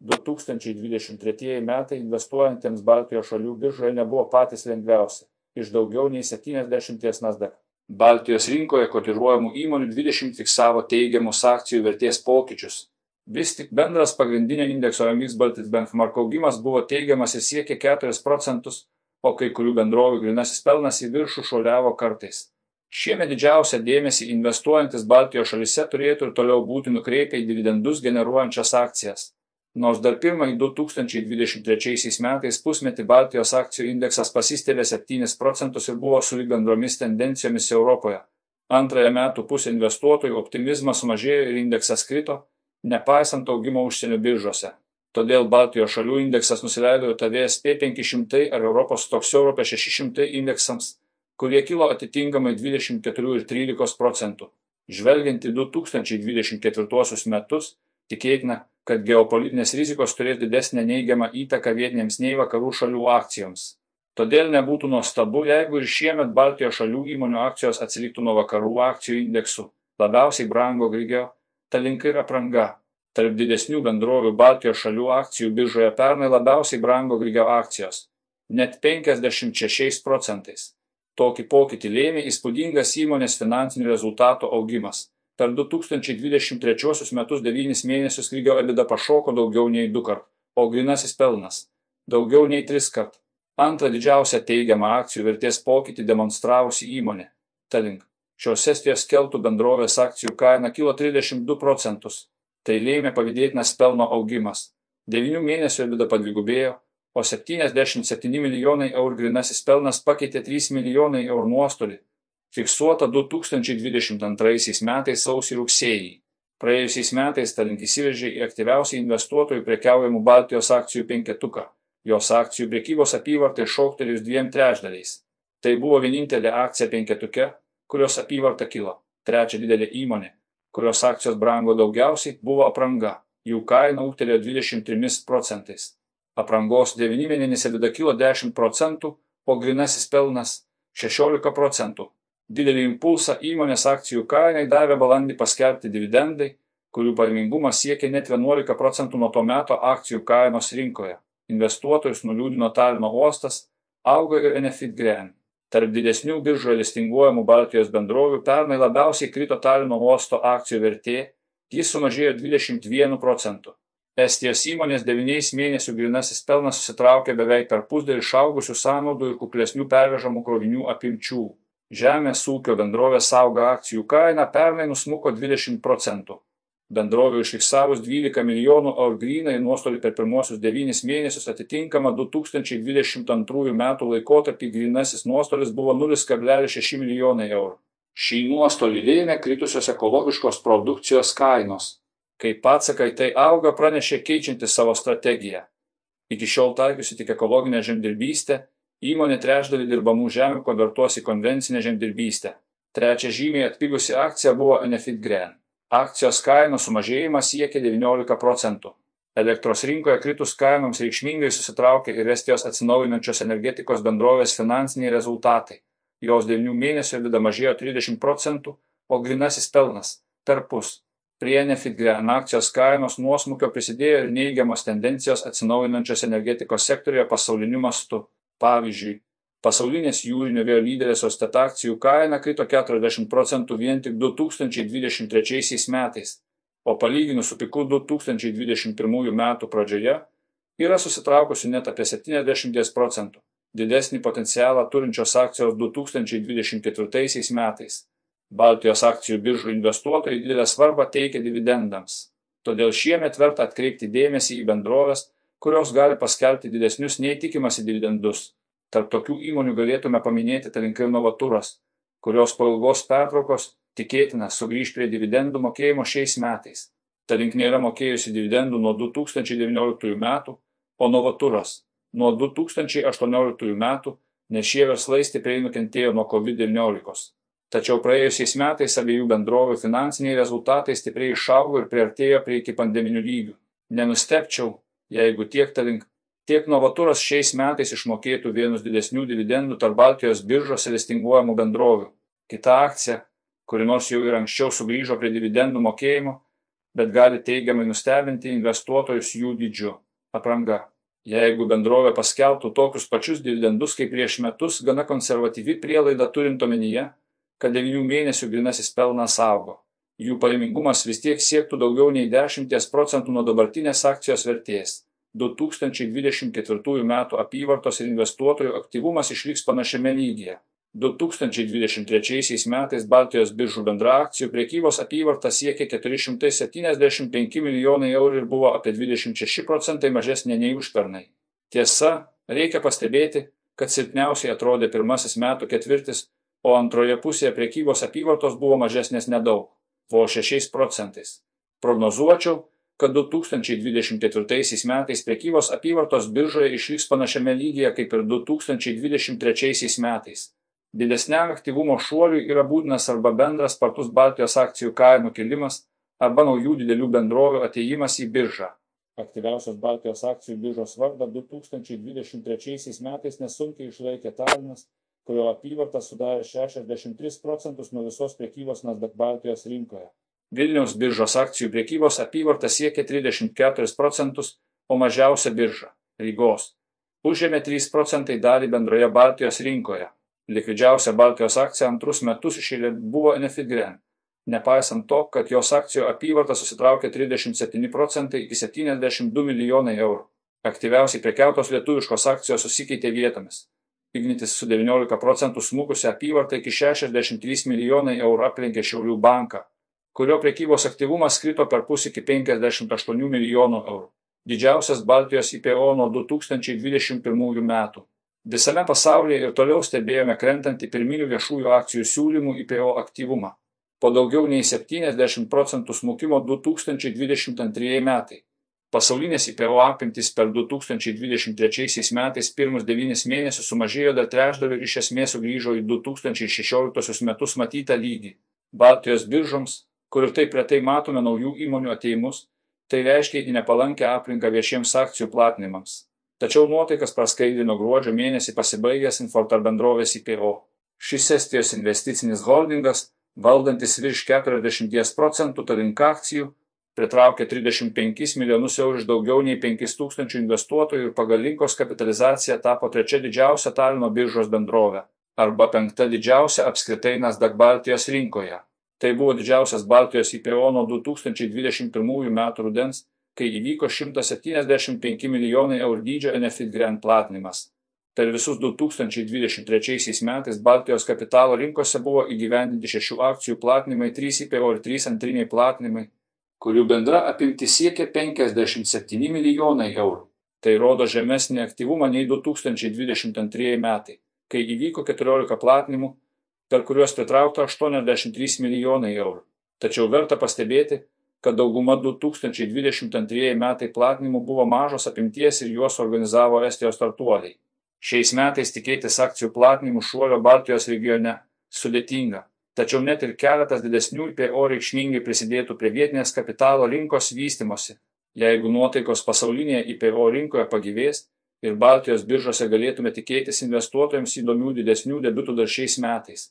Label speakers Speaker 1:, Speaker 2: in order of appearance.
Speaker 1: 2023 metai investuojantiems Baltijos šalių biržoje nebuvo patys lengviausi - iš daugiau nei 70 nasdaq. Baltijos rinkoje kotiruojamų įmonių 20 fiksavo teigiamus akcijų vertės pokyčius. Vis tik bendras pagrindinio indekso MX Baltic benchmark augimas buvo teigiamas ir siekė 4 procentus, o kai kurių bendrovių grinasis pelnas į viršų šuoliavo kartais. Šiemet didžiausią dėmesį investuojantis Baltijos šalise turėtų ir toliau būti nukreipę į dividendus generuojančias akcijas. Nors dar pirmąjį 2023 metais pusmetį Baltijos akcijų indeksas pasistelė 7 procentus ir buvo sulyg bendromis tendencijomis Europoje. Antrąją metų pusę investuotojų optimizmas sumažėjo ir indeksas krito, nepaisant augimo užsienio biržose. Todėl Baltijos šalių indeksas nusileido TVSP 500 ar Europos Stoks Europė 600 indeksams, kurie kilo atitinkamai 24 ir 13 procentų. Žvelgiant į 2024 metus, tikėtina, kad geopolitinės rizikos turės didesnę neigiamą įtaką vietinėms nei vakarų šalių akcijoms. Todėl nebūtų nuostabu, jeigu ir šiemet Baltijos šalių įmonių akcijos atsiliktų nuo vakarų akcijų indeksų. Labiausiai brango grigio, ta link ir apranga. Tarp didesnių bendrovių Baltijos šalių akcijų biržoje pernai labiausiai brango grigio akcijos - net 56 procentais. Tokį pokytį lėmė įspūdingas įmonės finansinių rezultatų augimas per 2023 metus 9 mėnesius lygio EBITDA pašoko daugiau nei du kart, o grinasis pelnas - daugiau nei tris kart. Antrą didžiausią teigiamą akcijų vertės pokytį demonstravusi įmonė - Telink. Šios estijos keltų bendrovės akcijų kaina kilo 32 procentus. Tai lėmė pavydėtinas pelno augimas. 9 mėnesių EBITDA padvigubėjo, o 77 milijonai eurų grinasis pelnas pakeitė 3 milijonai eurų nuostolį fiksuota 2022 metais sausį rugsėjį. Praėjusiais metais Talink įsiveržė į aktyviausiai investuotojų prekiaujamų Baltijos akcijų penketuką. Jos akcijų priekybos apyvartai šoktelėjus dviem trečdaliais. Tai buvo vienintelė akcija penketuke, kurios apyvarta kilo. Trečia didelė įmonė, kurios akcijos brango daugiausiai, buvo apranga. Jų kaina ūgtelėjo 23 procentais. Aprangos devinimeninis EBITDA kilo 10 procentų, o grinasis pelnas 16 procentų. Didelį impulsą įmonės akcijų kainai davė balandį paskelbti dividendai, kurių pajamingumas siekė net 11 procentų nuo to meto akcijų kainos rinkoje. Investuotojus nuliūdino Talino uostas, auga ir Enefit Green. Tarp didesnių biržoje listinguojamų Baltijos bendrovių pernai labiausiai krito Talino uosto akcijų vertė, jis sumažėjo 21 procentų. Estijos įmonės 9 mėnesių grinasis pelnas susitraukė beveik per pusdėlį išaugusių sąnaudų ir kuklesnių pervežamų krovinių apimčių. Žemės ūkio bendrovės auga akcijų kaina pernai nusmuko 20 procentų. Bendrovė užfiksavus 12 milijonų eurų grynai nuostolį per pirmosius 9 mėnesius atitinkama 2022 metų laikotarpį grynasis nuostolis buvo 0,6 milijonai eurų. Šį nuostolį lėmė kritusios ekologiškos produkcijos kainos. Kaip atsakai tai auga pranešė keičianti savo strategiją. Iki šiol taikiusi tik ekologinę žemdirbystę, Įmonė trečdalį dirbamų žemių konvertuos į konvencinę žemdirbystę. Trečia žymiai atpigusi akcija buvo Enefit Green. Akcijos kainos sumažėjimas siekė 19 procentų. Elektros rinkoje kritus kainoms reikšmingai susitraukė ir Estijos atsinaujinančios energetikos bendrovės finansiniai rezultatai. Jos 9 mėnesių vida mažėjo 30 procentų, o grinasis pelnas - per pus. Prie Enefit Green akcijos kainos nuosmukio prisidėjo ir neigiamos tendencijos atsinaujinančios energetikos sektoriuje pasauliniu mastu. Pavyzdžiui, pasaulinės jūrinio vėjo lyderės Ostet akcijų kaina krito 40 procentų vien tik 2023 metais, o palyginus su piku 2021 metų pradžioje yra susitraukusi net apie 70 procentų, didesnį potencialą turinčios akcijos 2024 metais. Baltijos akcijų biržų investuotojai didelę svarbą teikia dividendams. Todėl šiemet verta atkreipti dėmesį į bendrovės, kurios gali paskelbti didesnius nei tikimasi dividendus. Tarp tokių įmonių galėtume paminėti Talinkai Novaturas, kurios po ilgos pertraukos tikėtina sugrįž prie dividendų mokėjimo šiais metais. Talink nėra mokėjusi dividendų nuo 2019 metų, o Novaturas nuo 2018 metų, nes šie verslai stipriai nukentėjo nuo COVID-19. Tačiau praėjusiais metais abiejų bendrovių finansiniai rezultatai stipriai išaugo ir priartėjo prie iki pandeminių lygių. Nenustepčiau, jeigu tiek Talink, tiek Novaturas šiais metais išmokėtų vienus didesnių dividendų tarp Baltijos biržose listinguojamų bendrovių. Kita akcija, kuri nors jau ir anksčiau sugrįžo prie dividendų mokėjimo, bet gali teigiamai nustebinti investuotojus jų dydžiu. Apranga. Jeigu bendrovė paskelbtų tokius pačius dividendus kaip prieš metus, gana konservatyvi prielaida turint omenyje, kad 9 mėnesių grinasis pelnas augo. Jų pajamingumas vis tiek siektų daugiau nei 10 procentų nuo dabartinės akcijos vertės. 2024 m. apyvartos ir investuotojų aktyvumas išliks panašiame lygyje. 2023 metais Baltijos biržų bendra akcijų priekybos apyvarta siekė 475 milijonai eurų ir buvo apie 26 procentai mažesnė nei užpernai. Tiesa, reikia pastebėti, kad silpniausiai atrodė pirmasis metų ketvirtis, o antroje pusėje priekybos apyvartos buvo mažesnės nedaug - vos 6 procentais. Prognozuočiau, kad 2024 metais priekybos apyvartos biržoje išliks panašiame lygyje kaip ir 2023 metais. Didesniam aktyvumo šuoliui yra būtinas arba bendras spartus Baltijos akcijų kainų kilimas arba naujų didelių bendrovių ateimas į biržą. Aktyviausios Baltijos akcijų biržos vardą 2023 metais nesunkiai išlaikė Talinas, kurio apyvarta sudarė 63 procentus nuo visos priekybos Nasdaq Baltijos rinkoje. Vilniaus biržos akcijų priekybos apyvarta siekė 34 procentus, o mažiausia birža - Rygos. Užėmė 3 procentai dalį bendroje Baltijos rinkoje. Likvidžiausia Baltijos akcija antrus metus išėlė buvo Enefigren. Nepaisant to, kad jos akcijų apyvarta susitraukė 37 procentai iki 72 milijonai eurų. Aktyviausiai prekiautos lietuviškos akcijos susikeitė vietomis. Ignitis su 19 procentų smukusią apyvartą iki 63 milijonai eurų aplenkė Šiaulių banką, kurio prekybos aktyvumas krito per pusę iki 58 milijonų eurų. Didžiausias Baltijos IPO nuo 2021 metų. Visame pasaulyje ir toliau stebėjome krentantį pirminių viešųjų akcijų siūlymų IPO aktyvumą. Po daugiau nei 70 procentų smukimo 2022 metai. Pasaulinės IPO apimtis per 2023 metais pirmus 9 mėnesius sumažėjo dar trečdaliu ir iš esmės sugrįžo į 2016 metus matytą lygį. Baltijos biržoms, kur ir taip retai matome naujų įmonių ateimus, tai reiškia į nepalankę aplinką viešiems akcijų platinimams tačiau nuotaikas praskaidrino gruodžio mėnesį pasibaigęs Infortar bendrovės IPO. Šis Estijos investicinis holdingas, valdantis virš 40 procentų tarink akcijų, pritraukė 35 milijonus eurų iš daugiau nei 5 tūkstančių investuotojų ir pagal rinkos kapitalizaciją tapo trečia didžiausia Talino biržos bendrovė arba penkta didžiausia apskritai Nasdaq Baltijos rinkoje. Tai buvo didžiausias Baltijos IPO nuo 2021 m. rudens kai įvyko 175 milijonai eurų dydžio Enefit Grand platinimas. Per visus 2023 metais Baltijos kapitalo rinkose buvo įgyvendinti šešių akcijų platinimai, 3 IPO ir 3 antriniai platinimai, kurių bendra apimti siekia 57 milijonai eurų. Tai rodo žemesnį aktyvumą nei 2022 metai, kai įvyko 14 platinimų, per kuriuos pritraukta 83 milijonai eurų. Tačiau verta pastebėti, kad dauguma 2022 metai platinimų buvo mažos apimties ir juos organizavo Estijos startuoliai. Šiais metais tikėtis akcijų platinimų šuolio Baltijos regione sudėtinga, tačiau net ir keletas didesnių IPO reikšmingai prisidėtų prie vietinės kapitalo rinkos vystimosi, jeigu nuotaikos pasaulinėje IPO rinkoje pagyvės ir Baltijos biržose galėtume tikėtis investuotojams įdomių didesnių debiutų dar šiais metais.